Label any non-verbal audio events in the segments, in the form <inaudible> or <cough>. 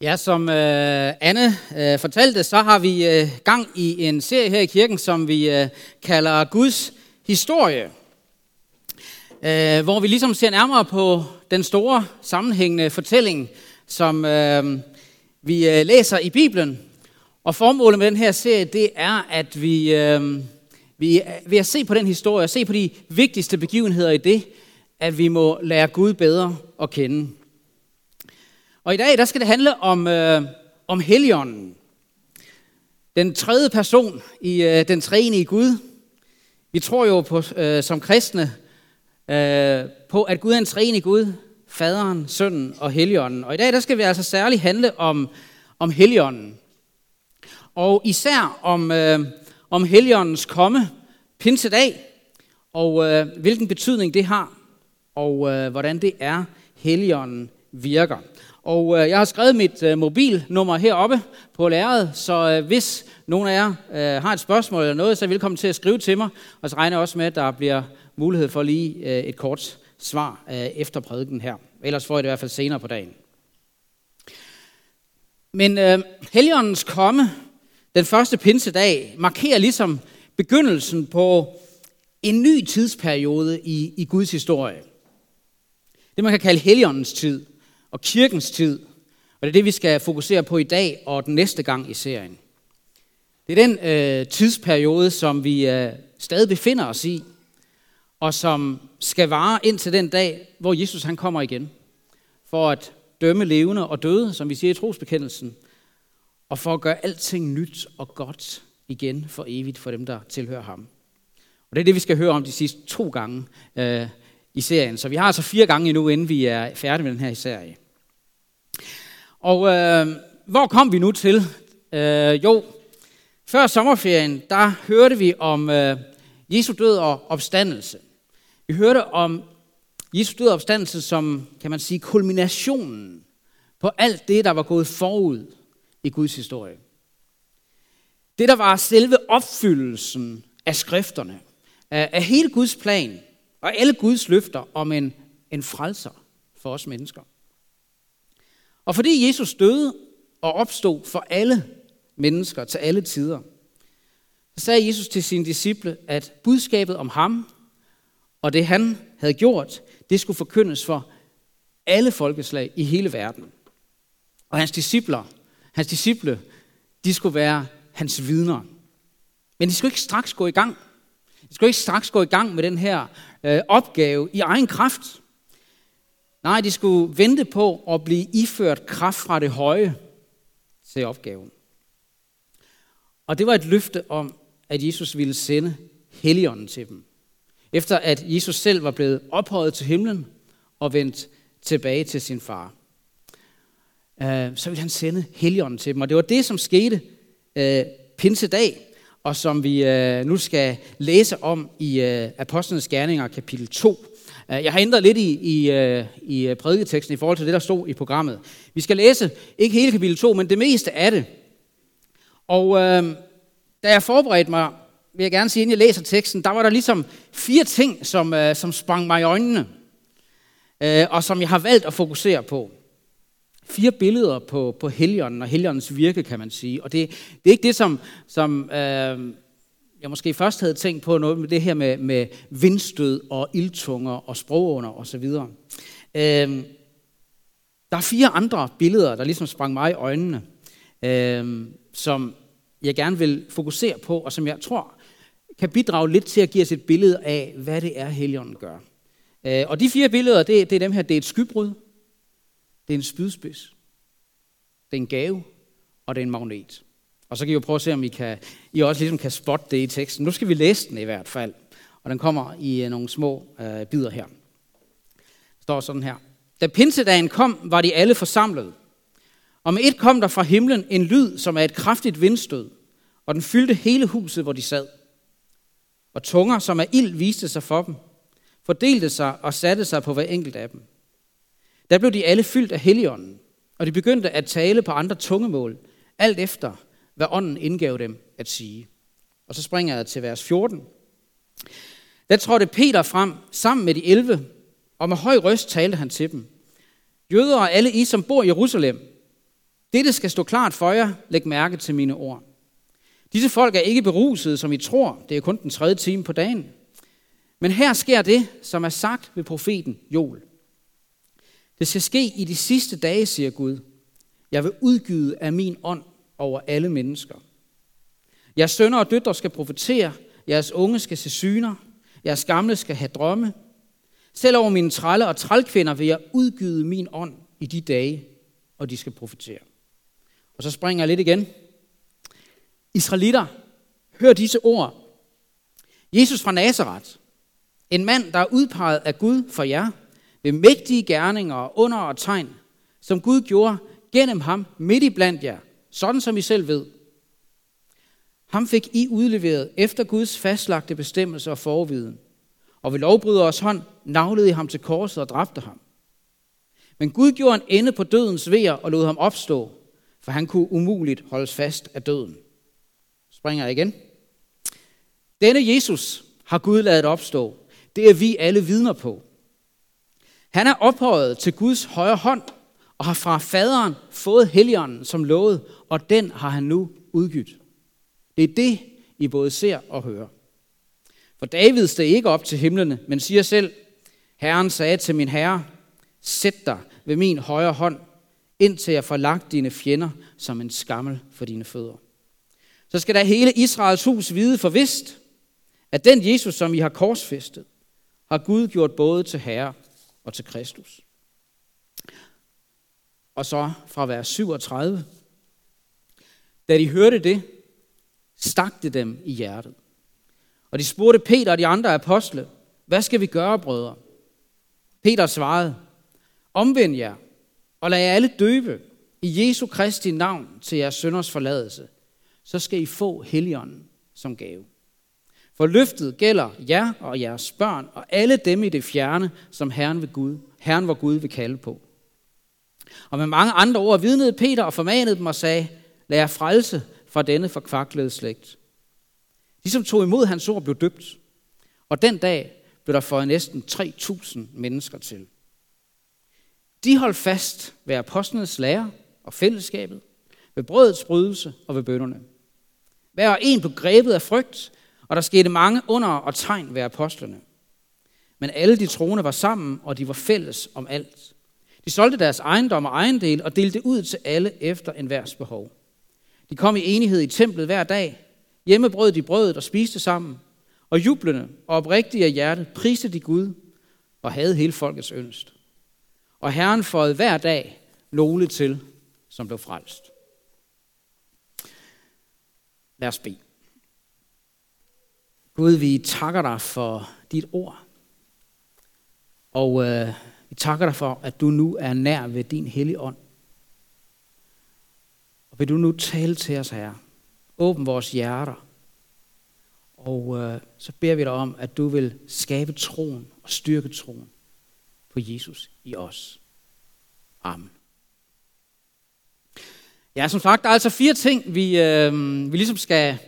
Ja, som øh, Anne øh, fortalte, så har vi øh, gang i en serie her i kirken, som vi øh, kalder Guds historie. Øh, hvor vi ligesom ser nærmere på den store sammenhængende fortælling, som øh, vi øh, læser i Bibelen. Og formålet med den her serie, det er, at vi, øh, vi ved at se på den historie, og se på de vigtigste begivenheder i det, at vi må lære Gud bedre at kende. Og i dag der skal det handle om, øh, om Helligånden. Den tredje person i øh, den treenige Gud. Vi tror jo på, øh, som kristne øh, på, at Gud er en treenig Gud. Faderen, Sønnen og Helligånden. Og i dag der skal vi altså særligt handle om, om Helligånden. Og især om, øh, om Helligåndens komme, pinsedag, og øh, hvilken betydning det har, og øh, hvordan det er, Helligånden virker. Og øh, jeg har skrevet mit øh, mobilnummer heroppe på lærredet, så øh, hvis nogen af jer øh, har et spørgsmål eller noget, så er I velkommen til at skrive til mig. Og så regner jeg også med, at der bliver mulighed for lige øh, et kort svar øh, efter prædiken her. Ellers får I det i hvert fald senere på dagen. Men øh, Helligåndens komme, den første pinsedag, markerer ligesom begyndelsen på en ny tidsperiode i, i Guds historie. Det man kan kalde Helligåndens tid og kirkens tid. Og det er det, vi skal fokusere på i dag og den næste gang i serien. Det er den øh, tidsperiode, som vi øh, stadig befinder os i, og som skal vare indtil den dag, hvor Jesus han kommer igen, for at dømme levende og døde, som vi siger i trosbekendelsen, og for at gøre alting nyt og godt igen for evigt for dem, der tilhører ham. Og det er det, vi skal høre om de sidste to gange øh, i serien. Så vi har altså fire gange endnu, inden vi er færdige med den her serie. Og øh, hvor kom vi nu til? Øh, jo, før sommerferien, der hørte vi om øh, Jesu død og opstandelse. Vi hørte om Jesu død og opstandelse som, kan man sige, kulminationen på alt det, der var gået forud i Guds historie. Det, der var selve opfyldelsen af skrifterne, af, af hele Guds plan, og alle Guds løfter om en, en frelser for os mennesker. Og fordi Jesus døde og opstod for alle mennesker til alle tider, så sagde Jesus til sine disciple, at budskabet om ham og det han havde gjort, det skulle forkyndes for alle folkeslag i hele verden. Og hans discipler, hans disciple, de skulle være hans vidner. Men de skulle ikke straks gå i gang. Vi skulle ikke straks gå i gang med den her øh, opgave i egen kraft. Nej, de skulle vente på at blive iført kraft fra det høje til opgaven. Og det var et løfte om, at Jesus ville sende Helligånden til dem. Efter at Jesus selv var blevet ophøjet til himlen og vendt tilbage til sin far. Øh, så ville han sende Helligånden til dem. Og det var det, som skete øh, pinsedag, og som vi øh, nu skal læse om i øh, Apostlenes Gerninger kapitel 2. Øh, jeg har ændret lidt i, i, øh, i øh, prædiketeksten i forhold til det, der stod i programmet. Vi skal læse ikke hele kapitel 2, men det meste af det. Og øh, da jeg forberedte mig, vil jeg gerne sige, inden jeg læser teksten, der var der ligesom fire ting, som, øh, som sprang mig i øjnene, øh, og som jeg har valgt at fokusere på fire billeder på, på Helligånden og Helligåndens virke, kan man sige. Og det, det er ikke det, som, som øh, jeg måske først havde tænkt på, noget med det her med, med vindstød og ildtunger og sprogunder osv. Øh, der er fire andre billeder, der ligesom sprang mig i øjnene, øh, som jeg gerne vil fokusere på, og som jeg tror kan bidrage lidt til at give os et billede af, hvad det er, Helligånden gør. Øh, og de fire billeder, det, det er dem her. Det er et skybrud, det er en spydspids. Det er en gave, og det er en magnet. Og så kan I jo prøve at se, om I, kan, I også ligesom kan spotte det i teksten. Nu skal vi læse den i hvert fald. Og den kommer i øh, nogle små øh, bidder her. Det står sådan her. Da pinsedagen kom, var de alle forsamlet. Og med et kom der fra himlen en lyd, som er et kraftigt vindstød, og den fyldte hele huset, hvor de sad. Og tunger, som er ild, viste sig for dem, fordelte sig og satte sig på hver enkelt af dem. Der blev de alle fyldt af Helligånden, og de begyndte at tale på andre tungemål, alt efter, hvad ånden indgav dem at sige. Og så springer jeg til vers 14. Der trådte Peter frem sammen med de 11, og med høj røst talte han til dem. Jøder og alle I, som bor i Jerusalem, Dette skal stå klart for jer. Læg mærke til mine ord. Disse folk er ikke berusede, som I tror. Det er kun den tredje time på dagen. Men her sker det, som er sagt ved profeten Joel. Det skal ske i de sidste dage, siger Gud. Jeg vil udgyde af min ånd over alle mennesker. Jeres sønner og døtre skal profetere, jeres unge skal se syner, jeres gamle skal have drømme. Selv over mine trælle og trælkvinder vil jeg udgyde min ånd i de dage, og de skal profetere. Og så springer jeg lidt igen. Israelitter, hør disse ord. Jesus fra Nazareth, en mand, der er udpeget af Gud for jer, ved mægtige gerninger, under og tegn, som Gud gjorde gennem ham midt i blandt jer, sådan som I selv ved. Ham fik I udleveret efter Guds fastlagte bestemmelser og forviden. Og ved lovbryderes hånd navlede I ham til korset og dræbte ham. Men Gud gjorde en ende på dødens vejer og lod ham opstå, for han kunne umuligt holdes fast af døden. Springer jeg igen. Denne Jesus har Gud ladet opstå. Det er vi alle vidner på. Han er ophøjet til Guds højre hånd og har fra faderen fået helligånden som lovet, og den har han nu udgivet. Det er det, I både ser og hører. For David steg ikke op til himlene, men siger selv, Herren sagde til min herre, sæt dig ved min højre hånd, indtil jeg får lagt dine fjender som en skammel for dine fødder. Så skal der hele Israels hus vide for vist, at den Jesus, som I har korsfæstet, har Gud gjort både til Herre og til Kristus. Og så fra vers 37. Da de hørte det, stak det dem i hjertet. Og de spurgte Peter og de andre apostle, hvad skal vi gøre, brødre? Peter svarede, omvend jer og lad jer alle døbe i Jesu Kristi navn til jeres sønders forladelse. Så skal I få heligånden som gave. For løftet gælder jer og jeres børn og alle dem i det fjerne, som Herren, ved Gud, Herren hvor Gud vil kalde på. Og med mange andre ord vidnede Peter og formanede dem og sagde, lad jer frelse fra denne forkvaklede slægt. De, som tog imod hans ord, blev døbt. Og den dag blev der fået næsten 3.000 mennesker til. De holdt fast ved apostlenes lære og fællesskabet, ved brødets brydelse og ved bønderne. Hver og en blev grebet af frygt, og der skete mange under og tegn ved apostlene. Men alle de troende var sammen, og de var fælles om alt. De solgte deres ejendom og ejendel og delte ud til alle efter enhvers behov. De kom i enighed i templet hver dag. Hjemme brød de brødet og spiste sammen. Og jublende og oprigtige af hjerte priste de Gud og havde hele folkets ønst. Og Herren fåede hver dag nogle til, som blev frelst. Lad os bede. Gud, vi takker dig for dit ord. Og øh, vi takker dig for, at du nu er nær ved din hellige ånd. Og vil du nu tale til os, her? Åbn vores hjerter. Og øh, så beder vi dig om, at du vil skabe troen og styrke troen på Jesus i os. Amen. Ja, som sagt, der er altså fire ting, vi, øh, vi ligesom skal,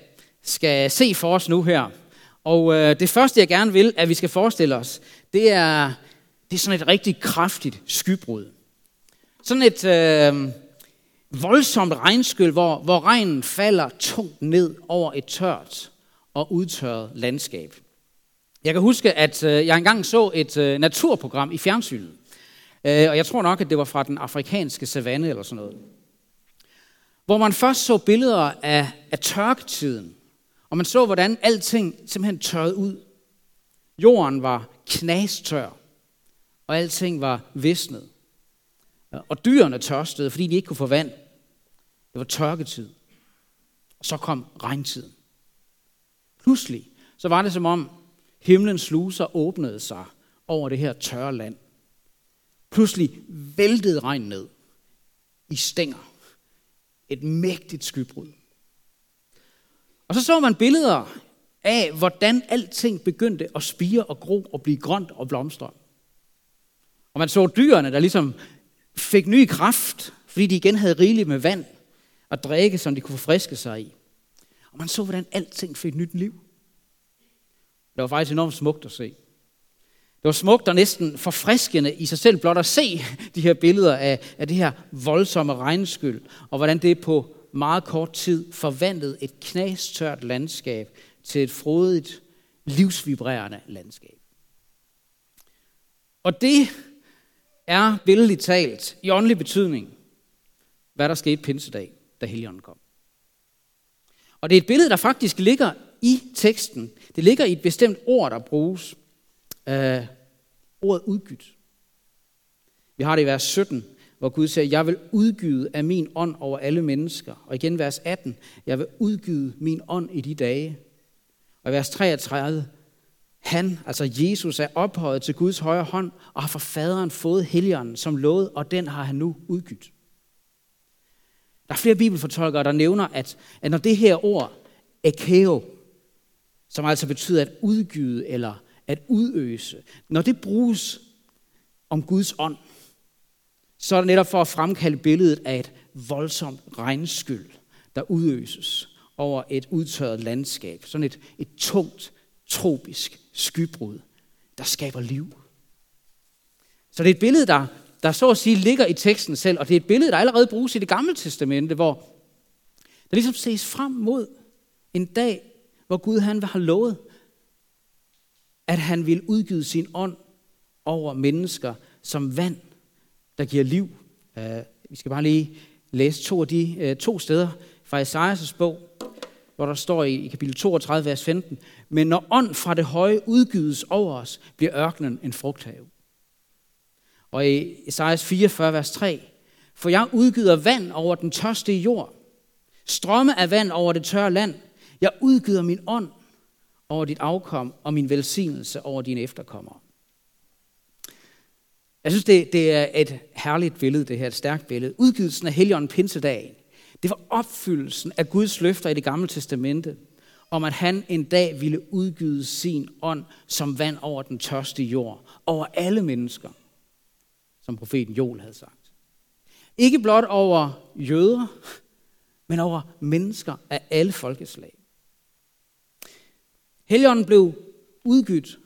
skal se for os nu her. Og øh, det første, jeg gerne vil, at vi skal forestille os, det er, det er sådan et rigtig kraftigt skybrud. Sådan et øh, voldsomt regnskyld, hvor, hvor regnen falder tungt ned over et tørt og udtørret landskab. Jeg kan huske, at øh, jeg engang så et øh, naturprogram i fjernsynet. Øh, og jeg tror nok, at det var fra den afrikanske savanne eller sådan noget. Hvor man først så billeder af, af tørketiden. Og man så, hvordan alting simpelthen tørrede ud. Jorden var knastør, og alting var visnet. Og dyrene tørstede, fordi de ikke kunne få vand. Det var tørketid. Og så kom regntiden. Pludselig, så var det som om himlens sluser åbnede sig over det her tørre land. Pludselig væltede regn ned i stænger. Et mægtigt skybrud. Og så så man billeder af, hvordan alting begyndte at spire og gro og blive grønt og blomstre. Og man så dyrene, der ligesom fik ny kraft, fordi de igen havde rigeligt med vand og drikke, som de kunne forfriske sig i. Og man så, hvordan alting fik nyt liv. Det var faktisk enormt smukt at se. Det var smukt og næsten forfriskende i sig selv blot at se de her billeder af, af det her voldsomme regnskyld, og hvordan det på meget kort tid forvandlet et knastørt landskab til et frodigt, livsvibrerende landskab. Og det er billedligt talt i åndelig betydning, hvad der skete pinsedag, da Helligånden kom. Og det er et billede, der faktisk ligger i teksten. Det ligger i et bestemt ord, der bruges. Øh, ordet udgydt. Vi har det i vers 17, hvor Gud siger, jeg vil udgyde af min ånd over alle mennesker. Og igen vers 18, jeg vil udgyde min ånd i de dage. Og vers 33, han, altså Jesus, er ophøjet til Guds højre hånd og har fra faderen fået helligånden som lovet, og den har han nu udgydt. Der er flere bibelfortolkere, der nævner, at, at når det her ord, ekeo, som altså betyder at udgyde eller at udøse, når det bruges om Guds ånd, så er det netop for at fremkalde billedet af et voldsomt regnskyld, der udøses over et udtørret landskab. Sådan et, et tungt, tropisk skybrud, der skaber liv. Så det er et billede, der, der så at sige ligger i teksten selv, og det er et billede, der allerede bruges i det gamle testamente, hvor der ligesom ses frem mod en dag, hvor Gud han har lovet, at han vil udgyde sin ånd over mennesker som vand, der giver liv. Uh, vi skal bare lige læse to af de uh, to steder fra Esajas' bog, hvor der står i, kapitel 32, vers 15, men når ånd fra det høje udgydes over os, bliver ørkenen en frugthave. Og i Esajas 44, vers 3, for jeg udgyder vand over den tørste jord, strømme af vand over det tørre land. Jeg udgyder min ånd over dit afkom og min velsignelse over dine efterkommere. Jeg synes, det, det er et herligt billede, det her, et stærkt billede. Udgivelsen af Helligånden Pinsedagen, det var opfyldelsen af Guds løfter i det gamle testamente, om at han en dag ville udgyde sin ånd som vand over den tørste jord, over alle mennesker, som profeten Joel havde sagt. Ikke blot over jøder, men over mennesker af alle folkeslag. Helligånden blev udgydt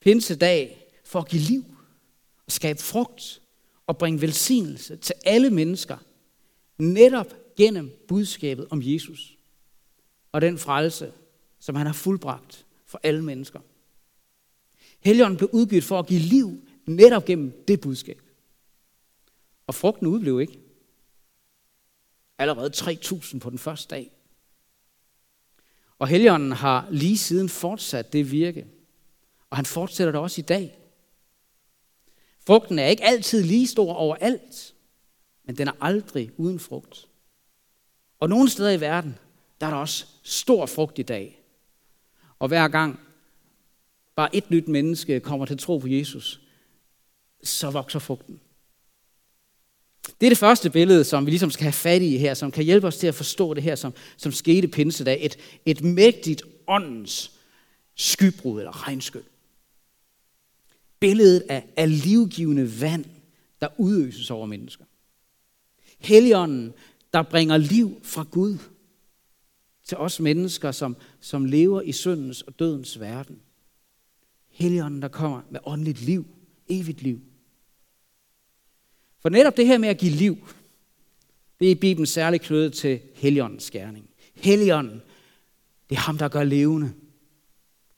pinsedag for at give liv skabe frugt og bringe velsignelse til alle mennesker, netop gennem budskabet om Jesus og den frelse, som han har fuldbragt for alle mennesker. Helligånden blev udgivet for at give liv netop gennem det budskab. Og frugten udblev ikke. Allerede 3.000 på den første dag. Og Helligånden har lige siden fortsat det virke. Og han fortsætter det også i dag. Frugten er ikke altid lige stor overalt, men den er aldrig uden frugt. Og nogle steder i verden, der er der også stor frugt i dag. Og hver gang bare et nyt menneske kommer til tro på Jesus, så vokser frugten. Det er det første billede, som vi ligesom skal have fat i her, som kan hjælpe os til at forstå det her, som, som skete pinsedag. Et, et mægtigt åndens skybrud eller regnskyld. Billedet af, af livgivende vand, der udøses over mennesker. Helligånden, der bringer liv fra Gud til os mennesker, som, som lever i syndens og dødens verden. Helligånden, der kommer med åndeligt liv, evigt liv. For netop det her med at give liv, det er i Bibelen særligt knyttet til Helligåndens gerning. Helligånden, det er ham, der gør levende.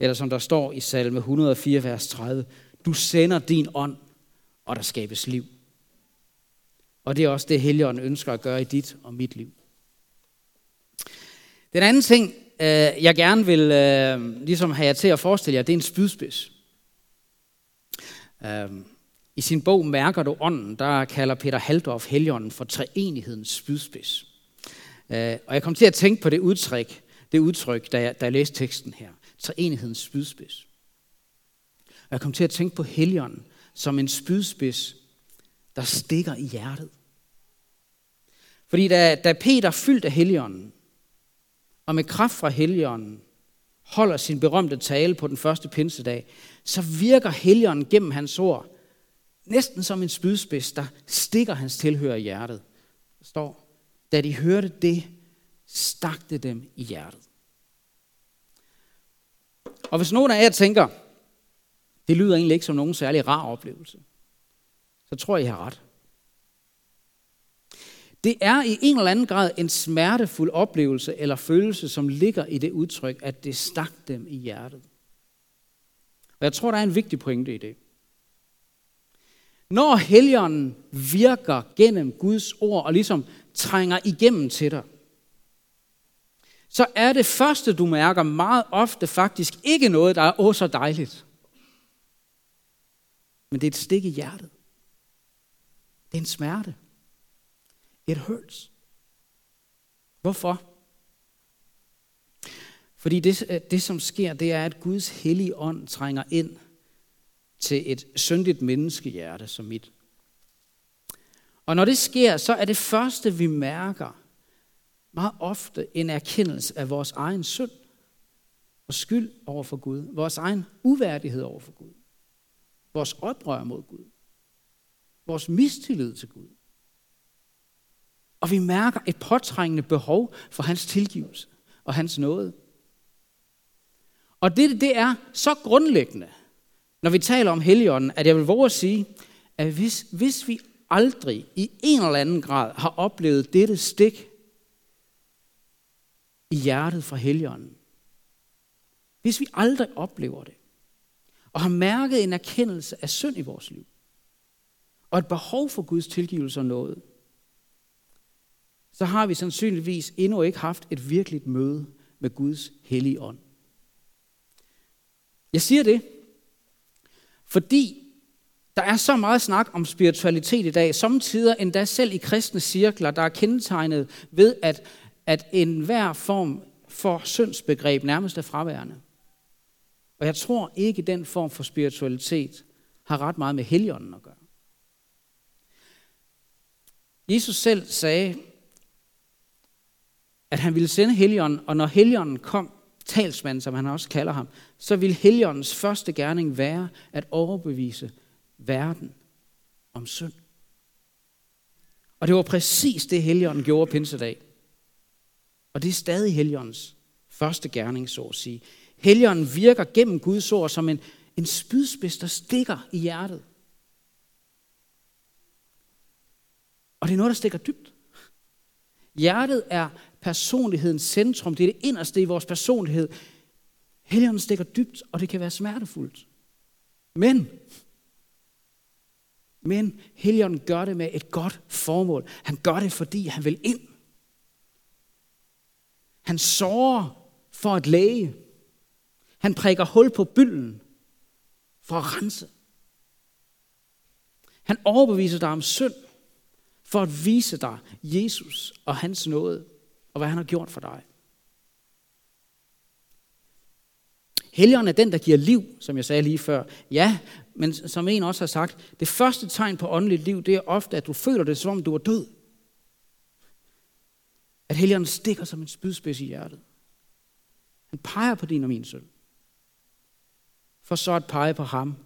Eller som der står i salme 104, vers 30, du sender din ånd, og der skabes liv. Og det er også det, Helligånden ønsker at gøre i dit og mit liv. Den anden ting, øh, jeg gerne vil øh, ligesom have jer til at forestille jer, det er en spydspids. Øh, I sin bog Mærker du ånden, der kalder Peter Haldorf Helligånden for treenighedens spydspids. Og jeg kom til at tænke på det udtryk, det udtryk da, jeg, da jeg læste teksten her. Treenighedens spydspids. Og jeg kom til at tænke på Helligånden som en spydspids, der stikker i hjertet. Fordi da, da Peter fyldte af Helligånden, og med kraft fra Helligånden, holder sin berømte tale på den første pinsedag, så virker Helligånden gennem hans ord næsten som en spydspids, der stikker hans tilhører i hjertet. Der står, da de hørte det, stak det dem i hjertet. Og hvis nogen af jer tænker, det lyder egentlig ikke som nogen særlig rar oplevelse. Så tror jeg, I har ret. Det er i en eller anden grad en smertefuld oplevelse eller følelse, som ligger i det udtryk, at det stak dem i hjertet. Og jeg tror, der er en vigtig pointe i det. Når helgenen virker gennem Guds ord og ligesom trænger igennem til dig, så er det første, du mærker meget ofte faktisk ikke noget, der er åh så dejligt. Men det er et stik i hjertet. Det er en smerte. It hurts. Hvorfor? Fordi det, øh, det, som sker, det er, at Guds hellige ånd trænger ind til et syndigt menneskehjerte som mit. Og når det sker, så er det første, vi mærker, meget ofte en erkendelse af vores egen synd og skyld over for Gud, vores egen uværdighed over for Gud, vores oprør mod Gud, vores mistillid til Gud. Og vi mærker et påtrængende behov for hans tilgivelse og hans nåde. Og det, det er så grundlæggende, når vi taler om Helligånden, at jeg vil våge at sige, at hvis, hvis vi aldrig i en eller anden grad har oplevet dette stik i hjertet fra Helligånden, hvis vi aldrig oplever det, og har mærket en erkendelse af synd i vores liv, og et behov for Guds tilgivelse og noget, så har vi sandsynligvis endnu ikke haft et virkeligt møde med Guds hellige ånd. Jeg siger det, fordi der er så meget snak om spiritualitet i dag, samtidig endda selv i kristne cirkler, der er kendetegnet ved, at, at enhver form for syndsbegreb nærmest er fraværende. Og jeg tror ikke, at den form for spiritualitet har ret meget med heligånden at gøre. Jesus selv sagde, at han ville sende heligånden, og når heligånden kom, talsmand, som han også kalder ham, så vil Helligåndens første gerning være at overbevise verden om synd. Og det var præcis det, Helligånden gjorde pinsedag. Og det er stadig Helligåndens første gerning, så at sige. Helligånden virker gennem Guds ord som en, en spydspids, der stikker i hjertet. Og det er noget, der stikker dybt. Hjertet er personlighedens centrum. Det er det inderste i vores personlighed. Helligånden stikker dybt, og det kan være smertefuldt. Men, men Helligånden gør det med et godt formål. Han gør det, fordi han vil ind. Han sårer for at læge. Han prikker hul på bylden for at rense. Han overbeviser dig om synd for at vise dig Jesus og hans nåde og hvad han har gjort for dig. Helligånden er den, der giver liv, som jeg sagde lige før. Ja, men som en også har sagt, det første tegn på åndeligt liv, det er ofte, at du føler det, som om du er død. At Helligånden stikker som en spydspids i hjertet. Han peger på din og min synd. For så at pege på ham,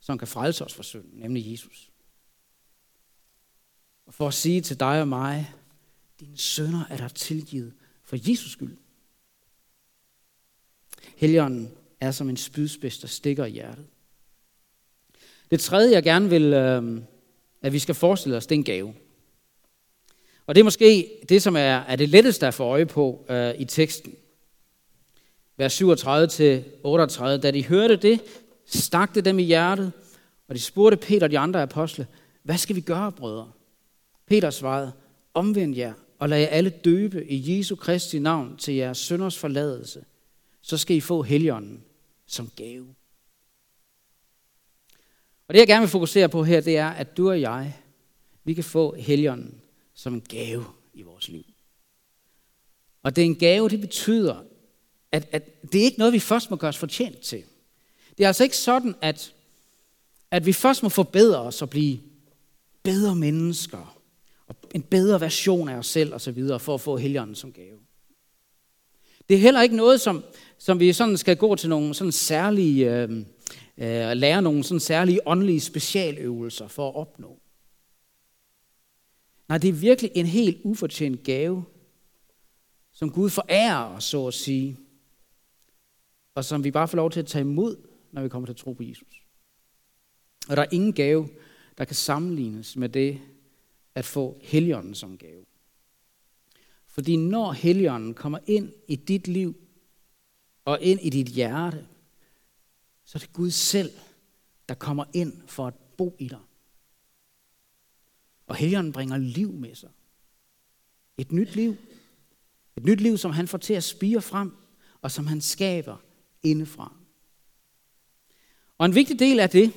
som kan frelse os fra synden, nemlig Jesus. Og for at sige til dig og mig, dine sønder er der tilgivet for Jesus skyld. Helligånden er som en spydspids, der stikker i hjertet. Det tredje, jeg gerne vil, øh, at vi skal forestille os, det er en gave. Og det er måske det, som er, er det letteste at få øje på øh, i teksten. Vers 37-38. Da de hørte det, stak det dem i hjertet, og de spurgte Peter og de andre apostle, hvad skal vi gøre, brødre? Peter svarede, omvend jer og lad jer alle døbe i Jesu Kristi navn til jeres sønders forladelse, så skal I få helligånden som gave. Og det jeg gerne vil fokusere på her, det er, at du og jeg, vi kan få helligånden som en gave i vores liv. Og det er en gave, det betyder, at, at det er ikke noget, vi først må gøre os fortjent til. Det er altså ikke sådan, at, at vi først må forbedre os og blive bedre mennesker, og en bedre version af os selv osv., for at få helgenen som gave. Det er heller ikke noget, som, som vi sådan skal gå til nogle sådan særlige, øh, øh, lære nogle sådan særlige åndelige specialøvelser for at opnå. Nej, det er virkelig en helt ufortjent gave, som Gud forærer os, så at sige, og som vi bare får lov til at tage imod når vi kommer til at tro på Jesus. Og der er ingen gave, der kan sammenlignes med det at få Helligånden som gave. Fordi når Helligånden kommer ind i dit liv og ind i dit hjerte, så er det Gud selv, der kommer ind for at bo i dig. Og Helligånden bringer liv med sig. Et nyt liv. Et nyt liv, som han får til at spire frem, og som han skaber indefra. Og en vigtig del af det,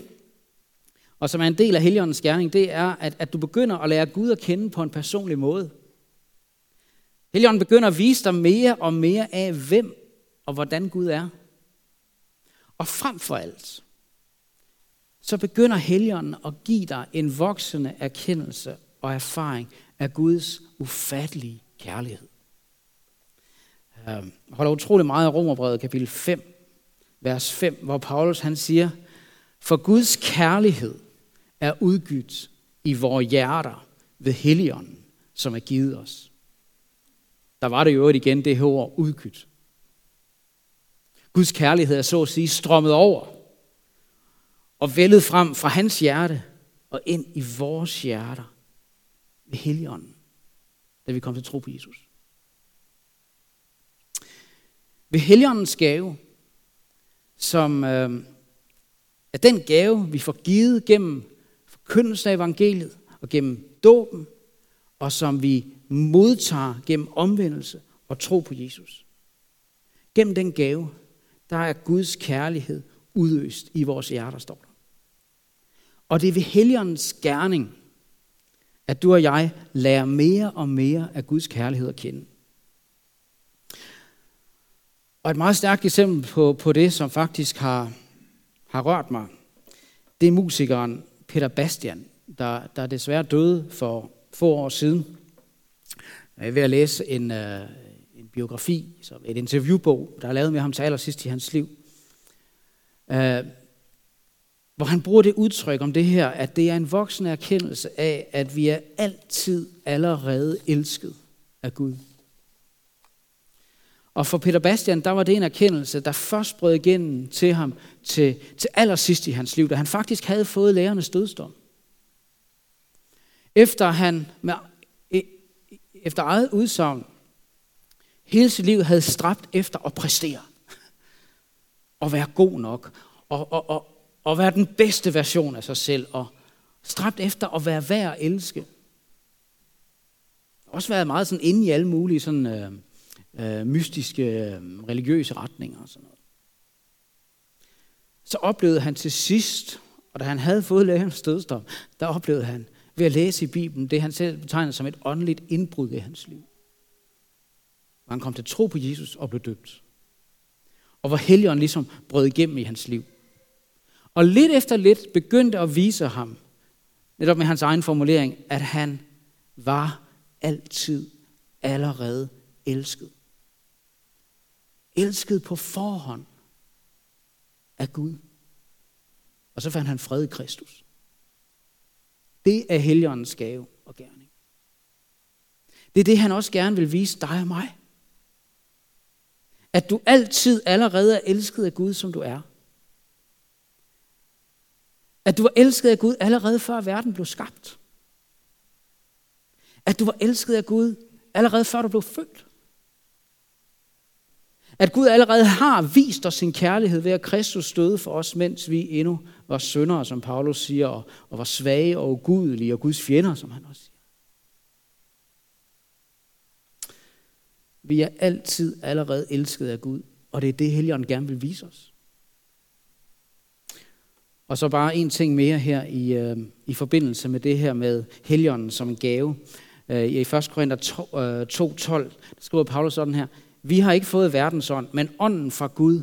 og som er en del af Helligåndens gerning, det er, at, at du begynder at lære Gud at kende på en personlig måde. Helligånden begynder at vise dig mere og mere af, hvem og hvordan Gud er. Og frem for alt, så begynder Helligånden at give dig en voksende erkendelse og erfaring af Guds ufattelige kærlighed. Jeg holder utrolig meget af Romerbrevet kapitel 5, vers 5, hvor Paulus han siger, for Guds kærlighed er udgydt i vores hjerter ved Helligånden, som er givet os. Der var det jo igen det her ord udgydt. Guds kærlighed er så at sige strømmet over og vældet frem fra hans hjerte og ind i vores hjerter ved Helligånden, da vi kom til tro på Jesus. Ved Helligåndens gave, som øh, er den gave, vi får givet gennem forkyndelse af evangeliet og gennem dåben, og som vi modtager gennem omvendelse og tro på Jesus. Gennem den gave, der er Guds kærlighed udøst i vores hjerter, står der. Og det er ved Helligåndens gerning, at du og jeg lærer mere og mere af Guds kærlighed at kende. Og et meget stærkt eksempel på, på det, som faktisk har, har rørt mig, det er musikeren Peter Bastian, der, der desværre døde for få år siden. Jeg er ved at læse en, øh, en biografi, som et interviewbog, der er lavet med ham til allersidst i hans liv. Øh, hvor han bruger det udtryk om det her, at det er en voksende erkendelse af, at vi er altid allerede elsket af Gud. Og for Peter Bastian, der var det en erkendelse, der først brød igennem til ham til, til allersidst i hans liv, da han faktisk havde fået lærernes dødsdom. Efter han med, efter eget udsagn hele sit liv havde stræbt efter at præstere. Og være god nok. Og, og, og, og være den bedste version af sig selv. Og stræbt efter at være værd at elske. Også været meget sådan inde i alle mulige sådan, øh, øh, mystiske, øh, religiøse retninger og sådan noget. Så oplevede han til sidst, og da han havde fået lægens dødsdom, der oplevede han ved at læse i Bibelen det, han selv betegner som et åndeligt indbrud i hans liv. Hvor han kom til tro på Jesus og blev døbt. Og hvor Helligånden ligesom brød igennem i hans liv. Og lidt efter lidt begyndte at vise ham, netop med hans egen formulering, at han var altid allerede elsket elsket på forhånd af Gud. Og så fandt han fred i Kristus. Det er Helligåndens gave og gerning. Det er det, han også gerne vil vise dig og mig. At du altid allerede er elsket af Gud, som du er. At du var elsket af Gud allerede før verden blev skabt. At du var elsket af Gud allerede før du blev født. At Gud allerede har vist os sin kærlighed ved at Kristus døde for os, mens vi endnu var syndere, som Paulus siger, og, og var svage og ugudelige og Guds fjender, som han også siger. Vi er altid allerede elsket af Gud, og det er det, Helligånden gerne vil vise os. Og så bare en ting mere her i, øh, i forbindelse med det her med Helligånden som en gave. Øh, I 1. Korinther 2.12 øh, skriver Paulus sådan her, vi har ikke fået verdens ånd, men ånden fra Gud,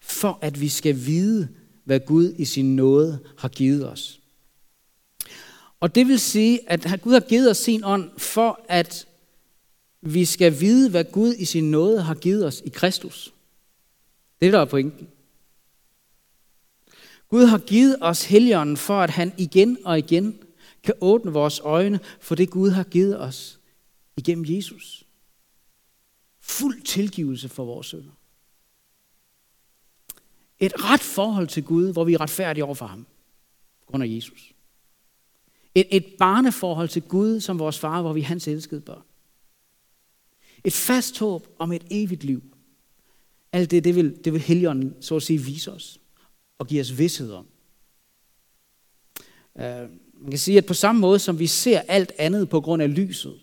for at vi skal vide, hvad Gud i sin nåde har givet os. Og det vil sige, at Gud har givet os sin ånd, for at vi skal vide, hvad Gud i sin nåde har givet os i Kristus. Det er der er pointen. Gud har givet os helligånden, for at han igen og igen kan åbne vores øjne for det, Gud har givet os igennem Jesus fuld tilgivelse for vores sønder. Et ret forhold til Gud, hvor vi er retfærdige over for ham, på grund af Jesus. Et, et barneforhold til Gud som vores far, hvor vi er hans elskede børn. Et fast håb om et evigt liv. Alt det, det vil, det vil Helligånden så at sige vise os og give os vidshed om. Uh, man kan sige, at på samme måde som vi ser alt andet på grund af lyset,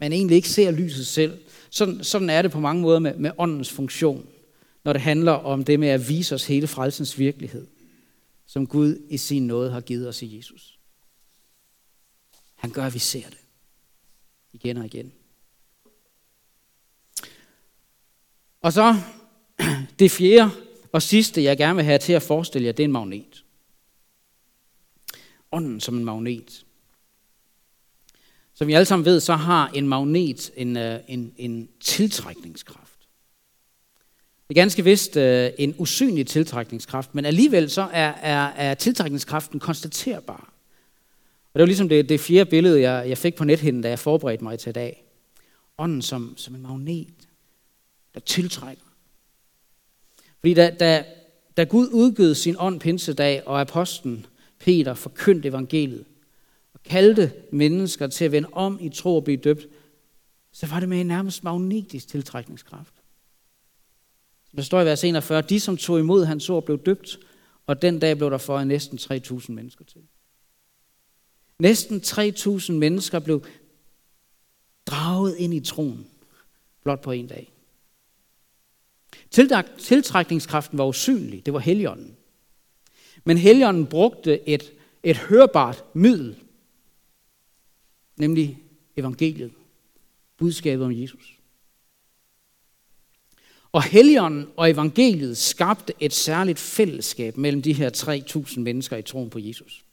men egentlig ikke ser lyset selv, sådan, sådan er det på mange måder med, med åndens funktion, når det handler om det med at vise os hele frelsens virkelighed, som Gud i sin nåde har givet os i Jesus. Han gør, at vi ser det igen og igen. Og så <clears throat> det fjerde og sidste, jeg gerne vil have til at forestille jer, det er en magnet. Ånden som en magnet. Som vi alle sammen ved, så har en magnet en, øh, en, en tiltrækningskraft. Det er ganske vist øh, en usynlig tiltrækningskraft, men alligevel så er, er, er tiltrækningskraften konstaterbar. Og det var ligesom det, det fjerde billede, jeg, jeg fik på nethinden, da jeg forberedte mig til i dag. Ånden som, som en magnet, der tiltrækker. Fordi da, da, da Gud udgød sin ånd pinsedag, og apostlen Peter forkyndte evangeliet, kaldte mennesker til at vende om i tro og blive døbt, så var det med en nærmest magnetisk tiltrækningskraft. Der står i vers 41, de som tog imod hans ord blev døbt, og den dag blev der for næsten 3.000 mennesker til. Næsten 3.000 mennesker blev draget ind i troen, blot på en dag. Tiltrækningskraften var usynlig, det var heligånden. Men heligånden brugte et, et hørbart middel, nemlig evangeliet, budskabet om Jesus. Og Helligånden og evangeliet skabte et særligt fællesskab mellem de her 3.000 mennesker i troen på Jesus.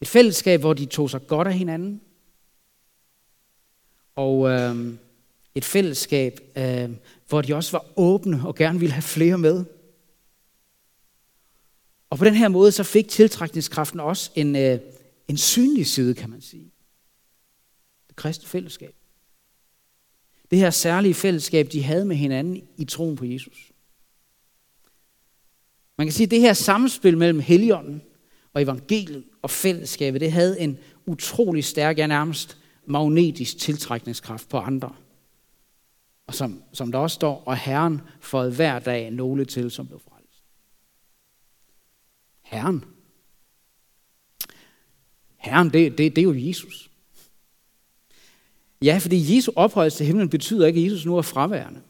Et fællesskab, hvor de tog sig godt af hinanden. Og øh, et fællesskab, øh, hvor de også var åbne og gerne ville have flere med. Og på den her måde så fik tiltrækningskraften også en, øh, en synlig side, kan man sige. Det kristne fællesskab. Det her særlige fællesskab, de havde med hinanden i troen på Jesus. Man kan sige, at det her samspil mellem Helligånden og evangeliet og fællesskabet, det havde en utrolig stærk, ja nærmest magnetisk tiltrækningskraft på andre. Og som, som der også står, og Herren fået hver dag nogle til, som blev frelst. Herren. Herren, det, det, det er jo Jesus. Ja, fordi Jesu ophøjelse til himlen betyder ikke, at Jesus nu er fraværende.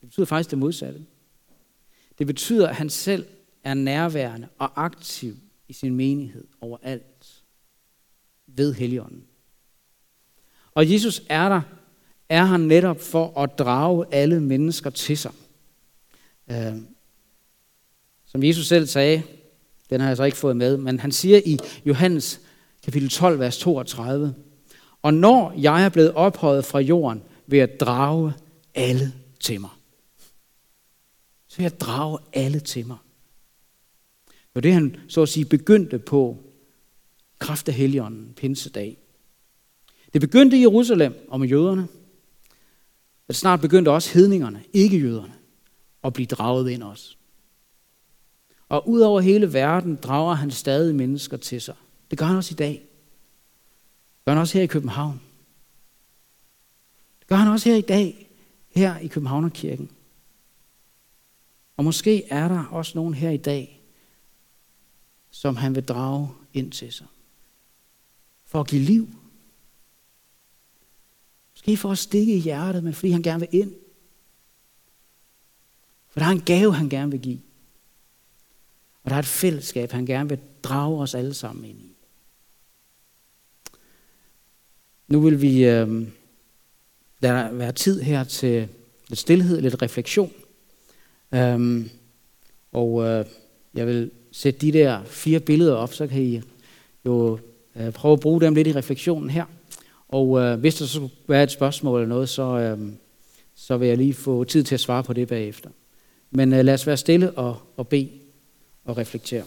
Det betyder faktisk det modsatte. Det betyder, at han selv er nærværende og aktiv i sin menighed overalt ved Helligånden. Og Jesus er der, er han netop for at drage alle mennesker til sig. Øh, som Jesus selv sagde, den har jeg så ikke fået med, men han siger i Johannes kapitel 12, vers 32, og når jeg er blevet ophøjet fra jorden, vil jeg drage alle til mig. Så vil jeg drage alle til mig. Og det han så at sige begyndte på kraft af Helligånden, pinsedag. Det begyndte i Jerusalem og med jøderne. Men snart begyndte også hedningerne, ikke jøderne, at blive draget ind også. Og ud over hele verden drager han stadig mennesker til sig. Det gør han også i dag. Gør han også her i København. Det gør han også her i dag, her i Københavnerkirken. Og måske er der også nogen her i dag, som han vil drage ind til sig. For at give liv. Måske for at stikke i hjertet, men fordi han gerne vil ind. For der er en gave, han gerne vil give. Og der er et fællesskab, han gerne vil drage os alle sammen ind i. Nu vil vi øh, lade der være tid her til lidt stillhed, lidt refleksion. Um, og øh, jeg vil sætte de der fire billeder op, så kan I jo øh, prøve at bruge dem lidt i refleksionen her. Og øh, hvis der så skulle være et spørgsmål eller noget, så, øh, så vil jeg lige få tid til at svare på det bagefter. Men øh, lad os være stille og, og bede og reflektere.